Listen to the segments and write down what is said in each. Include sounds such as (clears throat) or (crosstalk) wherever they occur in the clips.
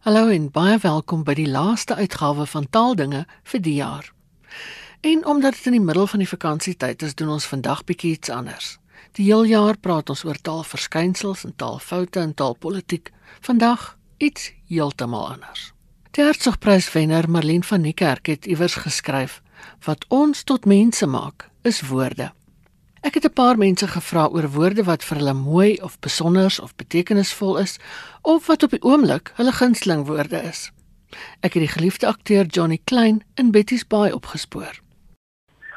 Hallo en baie welkom by die laaste uitgawe van Taaldinge vir die jaar. En omdat dit in die middel van die vakansietyd is, doen ons vandag bietjie iets anders. Die hele jaar praat ons oor taalverskynsels en taalfoute en taalpolitiek. Vandag iets heeltemal anders. Die Hertzogpryswenner Marlene van Niekerk het iewers geskryf: "Wat ons tot mense maak, is woorde." Ek het 'n paar mense gevra oor woorde wat vir hulle mooi of besonders of betekenisvol is of wat op die oomblik hulle gunsteling woorde is. Ek het die geliefde akteur Johnny Klein in Betty's Bay opgespoor.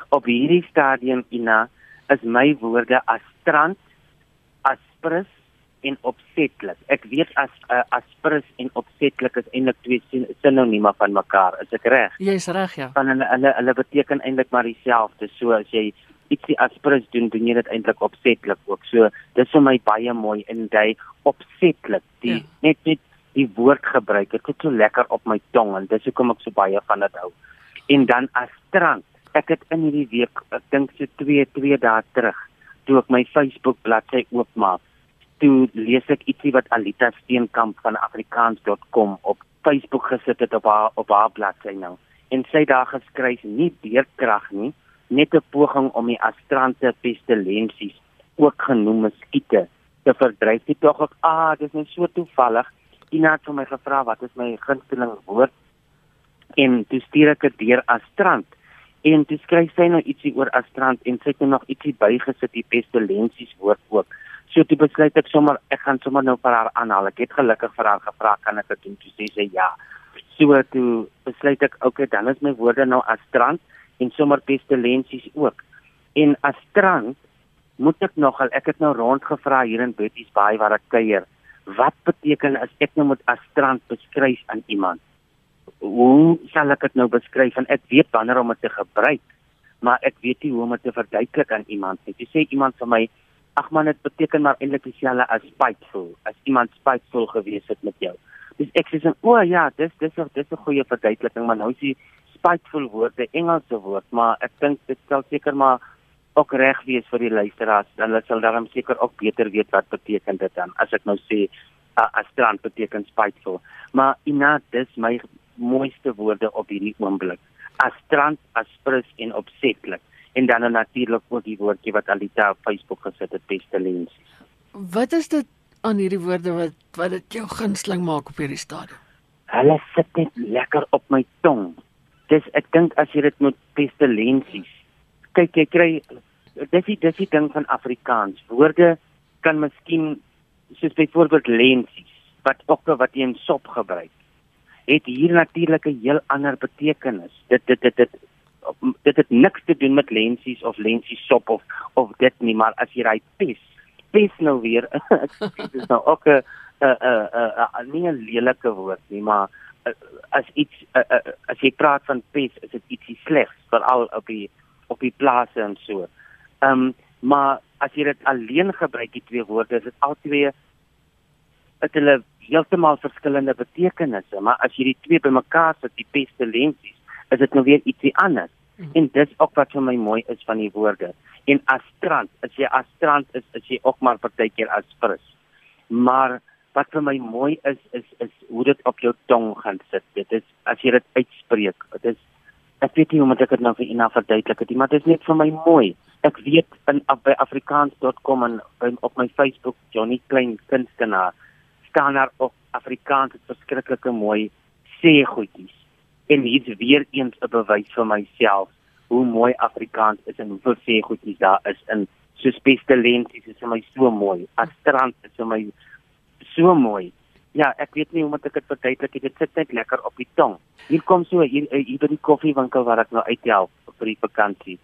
Op hierdie stadium Ina is my woorde as strand, aspres en opsetlik. Ek weet as uh, aspres en opsetlik is eintlik twee sinonieme van mekaar. Is ek reg? Jy's reg, ja. Van hulle hulle hulle beteken eintlik maar dieselfde. So as jy ietsie aspres doen, doen jy dit eintlik opsetlik ook. So dis vir my baie mooi in jy opsetlik. Die ja. net net die woord gebruik. Dit is so lekker op my tong en dis hoekom ek so baie van dit hou. En dan as strand. Ek het in hierdie week, ek dink so 2 2 dae terug, toe ek my Facebook bladsy oopmaak, toe lees ek ietsie wat Alita Steenkamp van afrikaans.com op Facebook gesit het op haar op haar bladsy nou. En sy daar geskryf nie deurkrag nie, net 'n poging om die astrante pestilensies ook genoem muskiete te verdryf. Dit tog ek ah, dis net so toevallig. Ina het vir my gevra wat is my gunsteling woord en toe stuur ek dit deur astrant en toe skryf sy nou ietsie oor astrant en sy het nou nog ietsie bygesit die pestilensies woord ook. So toe besluit ek sommer ek gaan sommer nou vir haar aanhaal. Ek het gelukkig vir haar gevra kan ek dit doen? Toe sê sy ja. So toe besluit ek okay, dan is my woorde nou astrant en sommer pestilensies ook. En as strand moet ek nogal ek het nou rondgevra hier in Betty's Bay waar ek kuier. Wat beteken as ek nou moet as strand beskryf aan iemand? Hoe sal ek dit nou beskryf? En ek weet wanneer om dit te gebruik, maar ek weet nie hoe om dit te verduidelik aan iemand nie. Jy sê iemand vir my, ag man, dit beteken maar eintlik dieselfde as spiteful, as iemand spiteful gewees het met jou. Dis ek sê, "O ja, dis dis dis 'n goeie verduideliking, maar nou is jy spiteful woorde, Engelse woord, maar ek dink dit sal seker maar ook reg wees vir die luisteraars. Dan hulle sal daarom seker ook beter weet wat beteken dit dan. As ek nou sê uh, as strand beteken spiteful. Maar ina dis my mooiste woorde op hierdie oomblik. As strand, as prins en opsetlik. En dan natuurlik ook die woordjie wat Alita op Facebook gesit het, pestilensies. Wat is dit aan hierdie woorde wat wat dit jou gunsteling maak op hierdie stadium? Hulle sit net lekker op my tong dis ek dink as jy dit met pestilensies. Kyk jy kry dis die dis die ding van Afrikaans. Woorde kan miskien soos byvoorbeeld lensies wat ook wat jy in sop gebruik het hier natuurlik 'n heel ander betekenis. Dit dit dit dit dit het niks te doen met lensies of lensies sop of of dit nie maar as jy ry pes pes nou weer (laughs) dit is nou ook 'n 'n 'n 'n nie 'n lelike woord nie maar as iets as jy praat van pes is dit ietsie slegs veral op die op die plase en so. Ehm um, maar as jy dit alleen gebruik die twee woorde is dit albei het hulle heeltemal verskillende betekenisse, maar as jy die twee bymekaar sit, die pestilensies, is dit nou weer ietsie anders. Mm. En dis ook wat vir my mooi is van die woorde. En astrant, as jy astrant is, is jy ook maar partykeer as fris. Maar wat vir my mooi is is is hoe dit op jou tong gaan sit. Dit is as jy dit uitspreek. Dit is ek weet nie hoe om dit nou vir Ina verduidelik het, maar dit is net vir my mooi. Ek weet in by afrikaans.com en by, op my Facebook Johnny Klein kunstenaar staan daar op Afrikaans dit verskriklike mooi sê goedjies. En hier's weer eens 'n bewys vir myself hoe mooi Afrikaans is en hoeveel sê goedjies daar is in so spesialenties is vir my so mooi. Astrand is vir my so mooi. Ja, ek weet nie hoe om dit te verduidelik. Dit sit net lekker op die tong. Hier kom so hier eh, hier by die koffiewinkel waar ek nou uithelp vir die vakansie.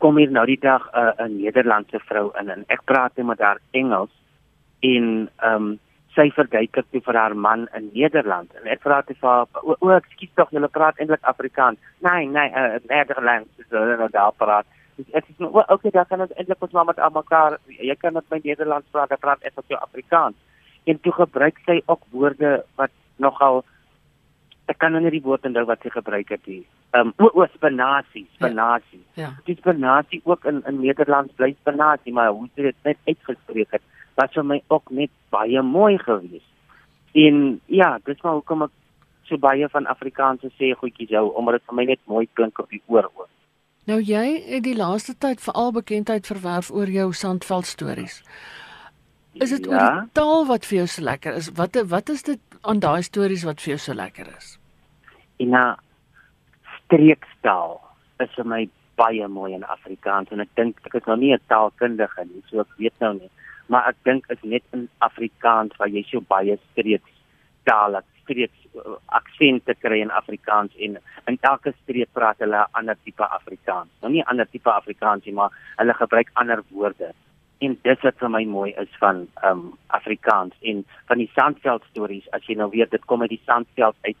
Kom hier nou die dag eh, 'n uh, Nederlandse vrou in en ek praat net met haar Engels en ehm um, sy verduidelik toe vir haar man in Nederland en ek vra dit vir haar o, o ekskuus tog julle praat eintlik Afrikaans. Nee, nee, uh, Nederlands. So nou daar praat. Ek sê nou, okay, dan kan ons eintlik ons maar met almekaar. Jy kan met my Nederlands praat, ek praat ek ook jou Afrikaans en toe gebruik sy ook woorde wat nogal ek kan nou nie die woord onthou wat sy gebruik het nie. Ehm um, o, spinasie, spinasie. Ja. ja. Die spinasie ook in in Nederlands bly spinasie, maar hoe dit net uitgespreek het, was vir my ook net baie mooi geweest. En ja, dis maar hoekom ek so baie van Afrikaanse sê goedjies hou omdat dit vir my net mooi klink op die oor ook. Nou jy het die laaste tyd veral bekendheid verwerf oor jou Sandveld stories. Is dit ja? oor die taal wat vir jou so lekker is? Wat wat is dit aan daai stories wat vir jou so lekker is? En na streekstaal is vir my baie mooi in Afrikaans en ek dink ek is nou nie 'n taalkundige nie, so ek weet nou nie, maar ek dink is net in Afrikaans waar jy so baie streeks taal het, streeks uh, aksente kry in Afrikaans en in elke streek praat hulle 'n ander tipe Afrikaans. Nou nie 'n ander tipe Afrikaans nie, maar hulle gebruik ander woorde. En dis wat vir my mooi is van um Afrikaans en van die Sandveld stories, as jy nou weet dit kom uit die Sandveld uit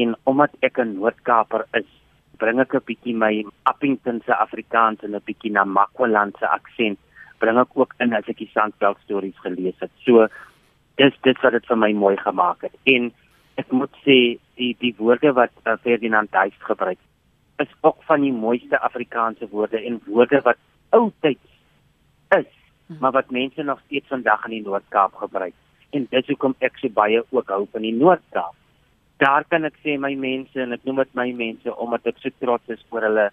en omdat ek 'n Noord-Kaaper is, bring ek 'n bietjie my Appington se Afrikaans en 'n bietjie na Makwaland se aksent bring ek ook in as ek die Sandveld stories gelees het. So dis dit wat dit vir my mooi gemaak het. En ek moet sê die die woorde wat uh, Ferdinand Duis gebruik is ook van die mooiste Afrikaanse woorde en woorde wat oudtyds is. Maar wat mense nog steeds vandag in die Noord-Kaap gebruik. En dis hoekom ek so baie ook hou van die Noord-Kaap daar kan ek sê my mense en ek noem dit my mense omdat ek so trots is oor hulle.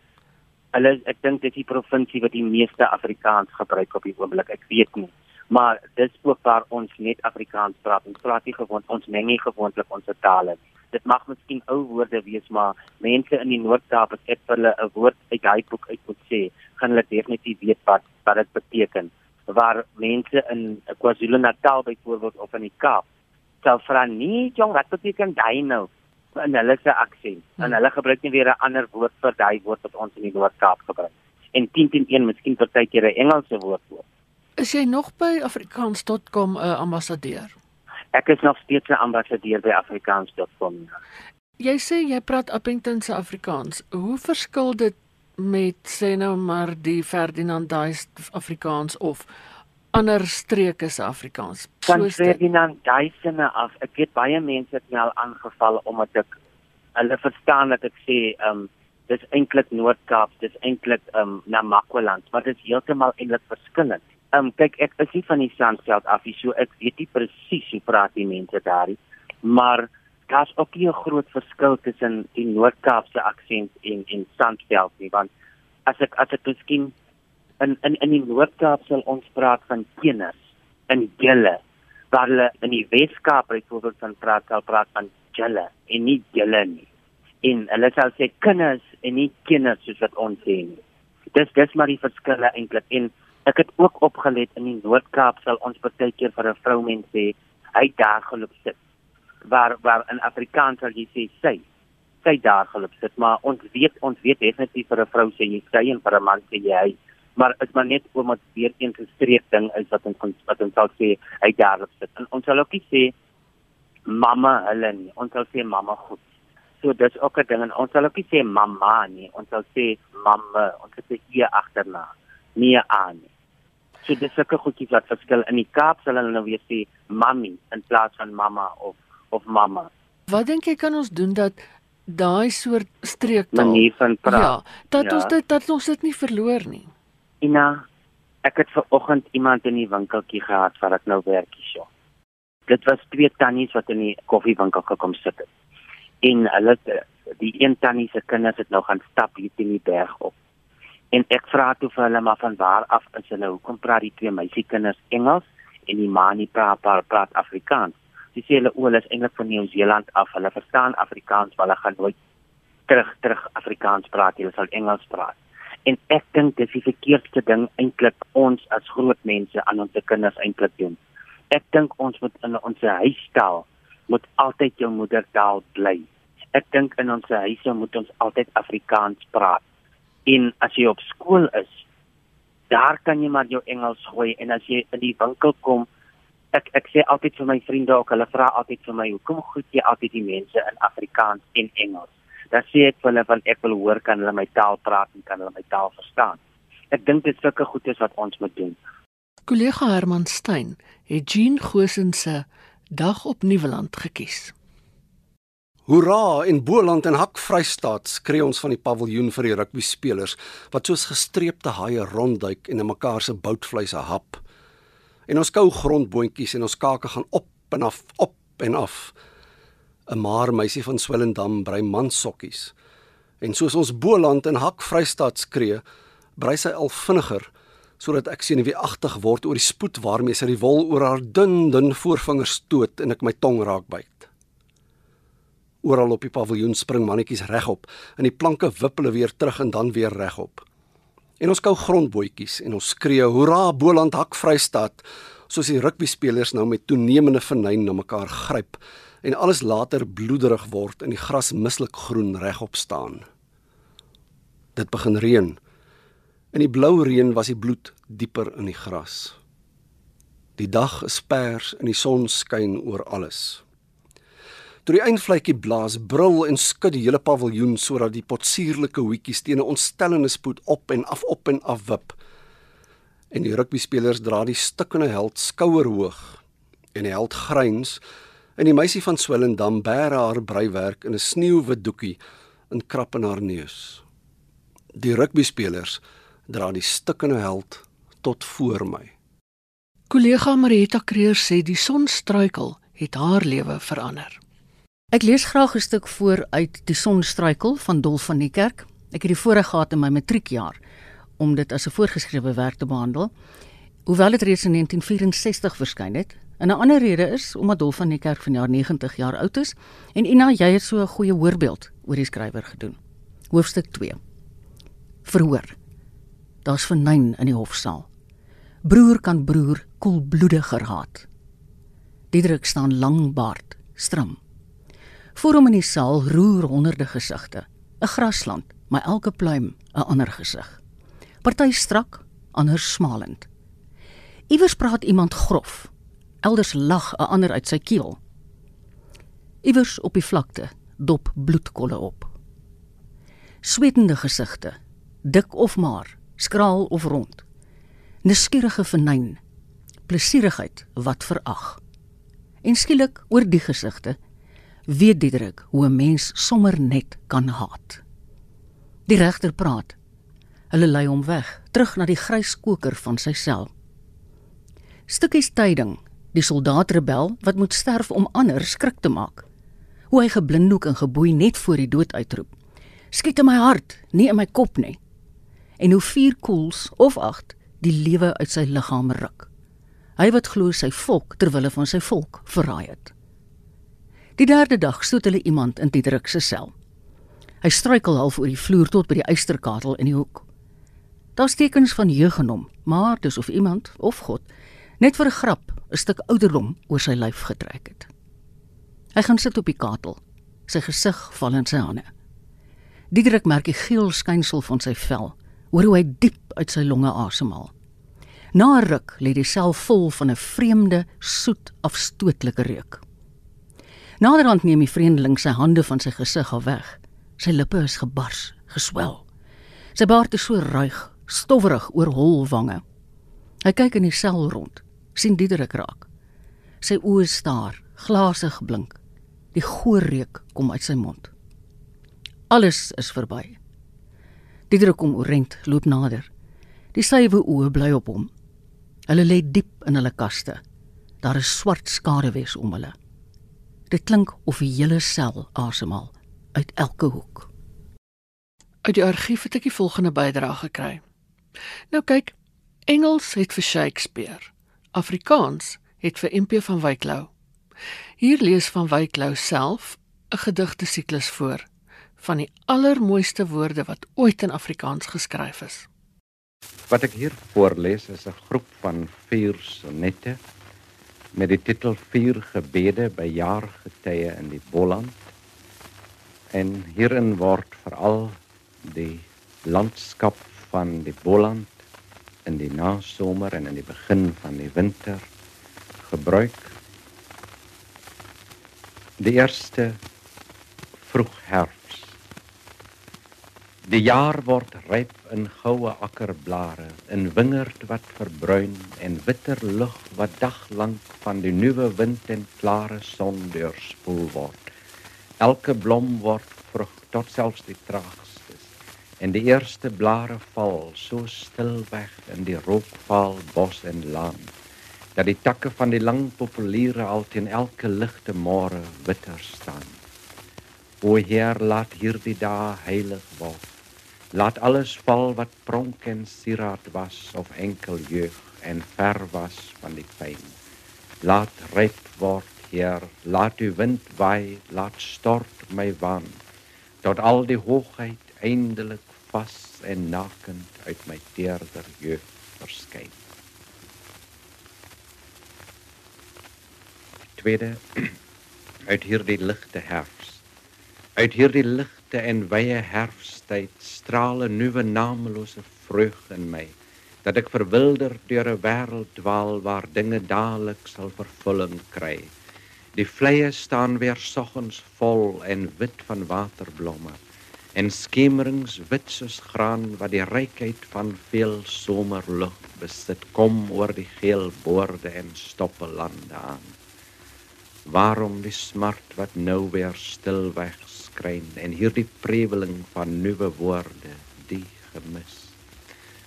Hulle ek dink dit is die provinsie wat die meeste Afrikaans gebruik op die oomblik. Ek weet nie. Maar dis ook waar ons net Afrikaans praat. Ons praat nie gewoond ons meng nie gewoonlik ons tale. Dit mag miskien ou woorde wees, maar mense in die Noord-Kaap as ek hulle 'n woord uit daai boek uit moet sê, gaan hulle definitief weet wat wat dit beteken. Waar mense in KwaZulu-Natal byvoorbeeld of in die Kaap sal vra nie jong wat beteken daai nou? In hulle se aksent en hmm. hulle gebruik nie weer 'n ander woord vir daai woord wat ons in die Noord-Kaap gebruik en 10 teen 1 miskien partykeer 'n Engelse woord ook. Is jy nog by afrikaans.com 'n uh, ambassadeur? Ek is nog steeds 'n ambassadeur by afrikaans.com jy sê jy praat Appington se Afrikaans. Hoe verskil dit met sê nou maar die Ferdinand Duis Afrikaans of ander streke se Afrikaans. Van Ferdinand duisende af. Ek weet baie mense het my al aangeval omdat ek hulle verstaan dat ek sê ehm um, dis eintlik Noord-Kaap, dis eintlik ehm um, na Makwaland, maar dit is heeltemal eintlik verskillend. Ehm um, kyk ek is nie van die Sandveld af nie, so ek weet nie presies hoe praat die mense daar nie. Maar daar's ook 'n groot verskil tussen die Noord-Kaapse aksent en en Sandveld nie, want as ek as ek miskien in in in die Noord-Kaap sal ons praat van kennis in julle waar hulle in die Wes-Kaap byvoorbeeld van praat sal praat van julle en nie julle nie. En hulle sal sê kinders en nie kinders soos wat ons sê nie. Dis dis maar die verskille eintlik. En ek het ook opgelet in die Noord-Kaap sal ons baie keer vir 'n vrou mens sê hy daar geloop sit waar waar in Afrikaans sal jy sê sy sy daar geloop sit maar ons weet ons weet definitief vir 'n vrou sê jy sy en vir 'n man sê jy hy maar is maar net omdat weer een gestreek ding is wat ons wat ons sal sê hy daarop sit. En ons sal ook nie sê mamma hulle nie. Ons sal sê mamma goed. So dis ook 'n ding en ons sal ook nie sê mamma nie. Ons sal sê mamma. Ons sê hier agterna. Nie aan nie. So dis sulke goedjies wat verskil. In die Kaap sal hulle nou weer sê mami in plaas van mamma of of mamma. Wat dink jy kan ons doen dat daai soort streektaal manier van praat. Ja, dat ja. ons dit dat ons dit nie verloor nie. Ina, ek het ver oggend iemand in die winkeltjie gehad waar ek nou werk hierso. Dit was twee tannies wat in die koffiewinkel gekom sit het. En hulle die een tannie se kinders het nou gaan stap hier teen die berg op. En ek vra toe vir hulle maar van waar af is hulle? Hoekom praat die twee meisiekinders Engels en die ma nie praat praat, praat Afrikaans? Sy sê hulle oor is eintlik van Nieu-Seeland af. Hulle verstaan Afrikaans, maar hulle gaan nooit terug terug Afrikaans praat. Hulle sal Engels praat. En ek dink dis die verkeerdste ding eintlik ons as groot mense aan ons kinders eintlik doen. Ek dink ons moet in ons huistaal moet altyd jou moedertaal bly. Ek dink in ons huise moet ons altyd Afrikaans praat. En as jy op skool is, daar kan jy maar jou Engels gooi en as jy in die winkel kom, ek ek sê altyd vir my vriende ook, hulle vra altyd vir my, hoekom groet jy altyd die mense in Afrikaans en Engels? dan sê ek vir hulle van ek wil hoor kan hulle my taal praat en kan hulle my taal verstaan. Ek dink dit is sulke goedes wat ons moet doen. Kollega Herman Stein het Jean Gosen se dag op Nieuweland gekies. Hoera in Boland en Hak Vrystaat skree ons van die paviljoen vir die rugby spelers wat soos gestreepte haie rondduik en in mekaar se boutvleise hap. En ons kou grondboontjies en ons kake gaan op en af op en af. 'n Maar meisie van Swellendam brei mansokkies. En soos ons Boland en Hak Vrystaat skree, brei sy al vinniger sodat ek senuweeagtig word oor die spoed waarmee sy die wol oor haar dun dun voorvingers stoot en ek my tong raak byt. Oral op die paviljoen spring mannetjies regop en die planke wippel weer terug en dan weer regop. En ons kou grondbootjies en ons skree hoera Boland Hak Vrystaat soos die rugbyspelers nou met toenemende vernyn na mekaar gryp en alles later bloederig word en die gras mislik groen regop staan. Dit begin reën. In die blou reën was die bloed dieper in die gras. Die dag is pers en die son skyn oor alles. Toe die eindvletjie blaas, brul en skud die hele paviljoen sodat die potsierlike hoetjies teen 'n ontstellende spoed op en af op en af wip en die rugbyspelers dra die stikkende held skouerhoog en die held gryns en die meisie van Swellendam bære haar breiwerk in 'n sneeuwwit doekie in krap in haar neus. Die rugbyspelers dra die stikkende held tot voor my. Kollega Marita Kreer sê die son struikel het haar lewe verander. Ek lees graag 'n stuk voor uit Die son struikel van Dolf van die Kerk. Ek het die voorreg gehad in my matriekjaar om dit as 'n voorgeskrewe werk te behandel. Hoewel dit reeds in 1964 verskyn het, en 'n ander rede is omdat Dolf van die Kerk vanjaar 90 jaar oud is en Ina jy het so 'n goeie voorbeeld oor die skrywer gedoen. Hoofstuk 2. Verhoor. Daar's vernyn in die hofsaal. Broer kan broer koelbloediger haat. Diedrik staan lang baard, stram. Voor hom in die saal roer honderde gesigte, 'n grasland, maar elke pluim 'n ander gesig party strak, ander smalend. Iewers praat iemand grof, elders lag 'n ander uit sy keel. Iewers op die vlakte dop bloedkolle op. Swetende gesigte, dik of maar, skraal of rond. Nuuskierige vernyn, plesierigheid wat verag. En skielik oor die gesigte weet Diederik hoe 'n mens sommer net kan haat. Die regter praat Hulle lei hom weg, terug na die grys koker van sy sel. Stukkies tyding, die soldaat rebel wat moet sterf om ander skrik te maak. Hoe hy geblinddoek en geboei net voor die dood uitroep. Skiet in my hart, nie in my kop nie. En hoe vier koels of agt die lewe uit sy liggaam ruk. Hy wat glo sy volk ter wille van sy volk verraai het. Die derde dag stoot hulle iemand in die druk se sel. Hy struikel half oor die vloer tot by die eysterkatel in die hoek. Daar's tekens van jeug in hom, maar dis of iemand of God net vir 'n grap 'n stuk ouderdom oor sy lyf getrek het. Hy gaan sit op die katel, sy gesig val in sy hande. Diederik merk die geel skynsel van sy vel, hoor hoe hy diep uit sy longe asemhaal. Na 'n ruk lê die sel vol van 'n vreemde, soet, afstootlike reuk. Naderhand neem die vreemdeling sy hande van sy gesig af weg. Sy lippe is gebars, geswel. Sy baard is so ruig, stowwerig oor hol wange. Hy kyk in die sel rond, sien Diederik raak. Sy oë staar, glasig blink. Die goor reuk kom uit sy mond. Alles is verby. Diederik kom oorent, loop nader. Die sywe oë bly op hom. Hulle lê diep in hulle kaste. Daar is swart skaduwees om hulle. Dit klink of die hele sel asemhaal uit elke hoek. Uit die argief het ek die volgende bydrae gekry. Nou kyk, Engels het vir Shakespeare. Afrikaans het vir MP van Wyklou. Hier lees van Wyklou self 'n gedigte siklus voor van die allermooiste woorde wat ooit in Afrikaans geskryf is. Wat ek hier voorlees is 'n groep van vier sonnette met die titel Vier gebede by jaargetye in die Boland. En hierin word veral die landskap van die Boland in die nasomer en in die begin van die winter gebruik. Die eerste vroeg herfs. Die jaar word ryp in goue akkerblare, in wingerd wat verbruin en witter lug wat daglank van die nuwe wind en klare son deurspoel word. Elke blom word vrug tot selfs die traag en die eerste blare val so stil weg in die rookvaal bos en laan dat die takke van die lang populiere al teen elke ligte môre witter staan. O Heer, laat hierdie dae heilig word. Laat alles val wat pronk en sieraad was of enkel jeug en ver was van die pyn. Laat ryp word, Heer, laat u wind waai, laat stort my waan tot al die hoogheid eindelik vas en nakend uit my teerder jeug verskyn. Tweede (clears throat) uit hierdie ligte herfs. Uit hierdie ligte en wye herfsttyd straal 'n nuwe naamlose vreugde in my dat ek verwilder deur 'n wêreld dwaal waar dinge dadelik sal vervulling kry. Die vleie staan weer soggens vol en wit van waterblomme en skemerings wit soos graan wat die rykheid van veel somerlug besit kom oor die geel boorde en stoppe lande aan. Waarom die smart wat nou weer stilweg skryn en hierdie preweling van nuwe woorde die gemis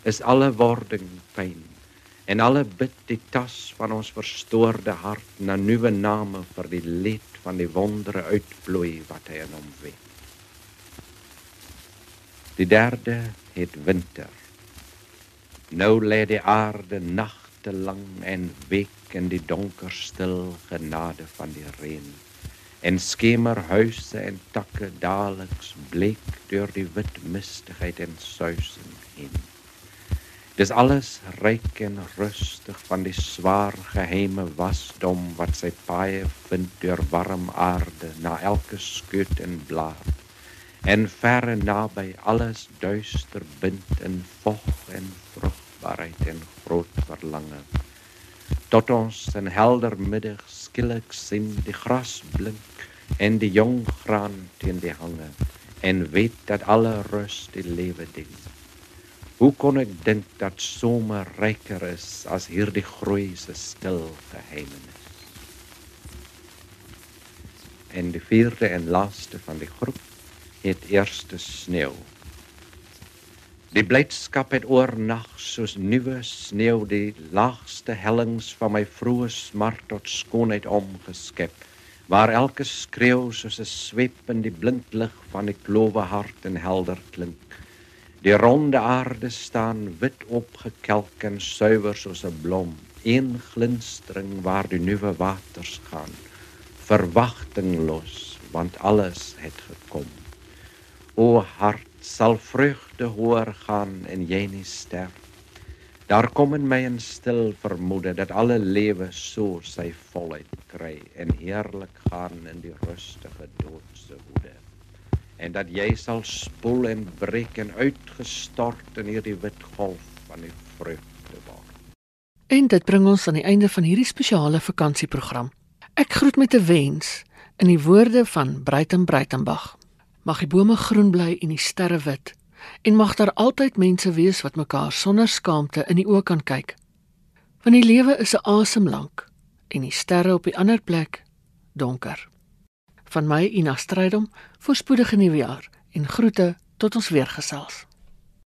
is alle wording pyn en alle bid die tas van ons verstoorde hart na nuwe name vir die lied van die wondere uitvloei wat hy in hom weet. Die derde het winter. Nou lê die aarde nagte lang en week in die donker stil genade van die reën en skemerhuise en takke daliks bleek deur die wit mistigheid en suising heen. Dis alles ryk en rustig van die swaar geheime wasdom wat sy paaie vind deur warm aarde na elke skuut en blaar. En ver en naby alles duister bind in vog en vrugbaarheid en groot verlange. Tot ons in helder middag skielik sien die gras blink en die jong graan teen die hange en weet dat alle rus die lewe dien. Hoe kon ek dink dat somer ryker is as hierdie groei se stil geheimenis? En die vierde en laaste van die groep het eerste sneeu. Die blydskap het oornag soos nuwe sneeu die laagste hellings van my vroeë smart tot skoonheid omgeskep, waar elke skreeu soos 'n swep in die blink lig van die klowe hart en helder klink. Die ronde aarde staan wit opgekelk en suiwer soos 'n blom, een glinstering waar die nuwe waters gaan. Verwagtinglos, want alles het gekom. O hart, sal vreugde hoor gaan en jy nie sterf. Daar kom in my 'n stil vermoede dat alle lewe so sy volheid kry en heerlik gaan in die rustige doodse hoede en dat jy sal spoel en breek en uitgestort in hierdie wit golf van die vreugde word. En dit bring ons aan die einde van hierdie spesiale vakansieprogram. Ek groet met 'n wens in die woorde van Bruiten Bruitenbach. Mag die bome groen bly en die sterre wit en mag daar altyd mense wees wat mekaar sonder skaamte in die oë kan kyk. Want die lewe is 'n asem lank en die sterre op die ander plek donker van my Ina Strydom voorspoedige nuwe jaar en groete tot ons weer gesels.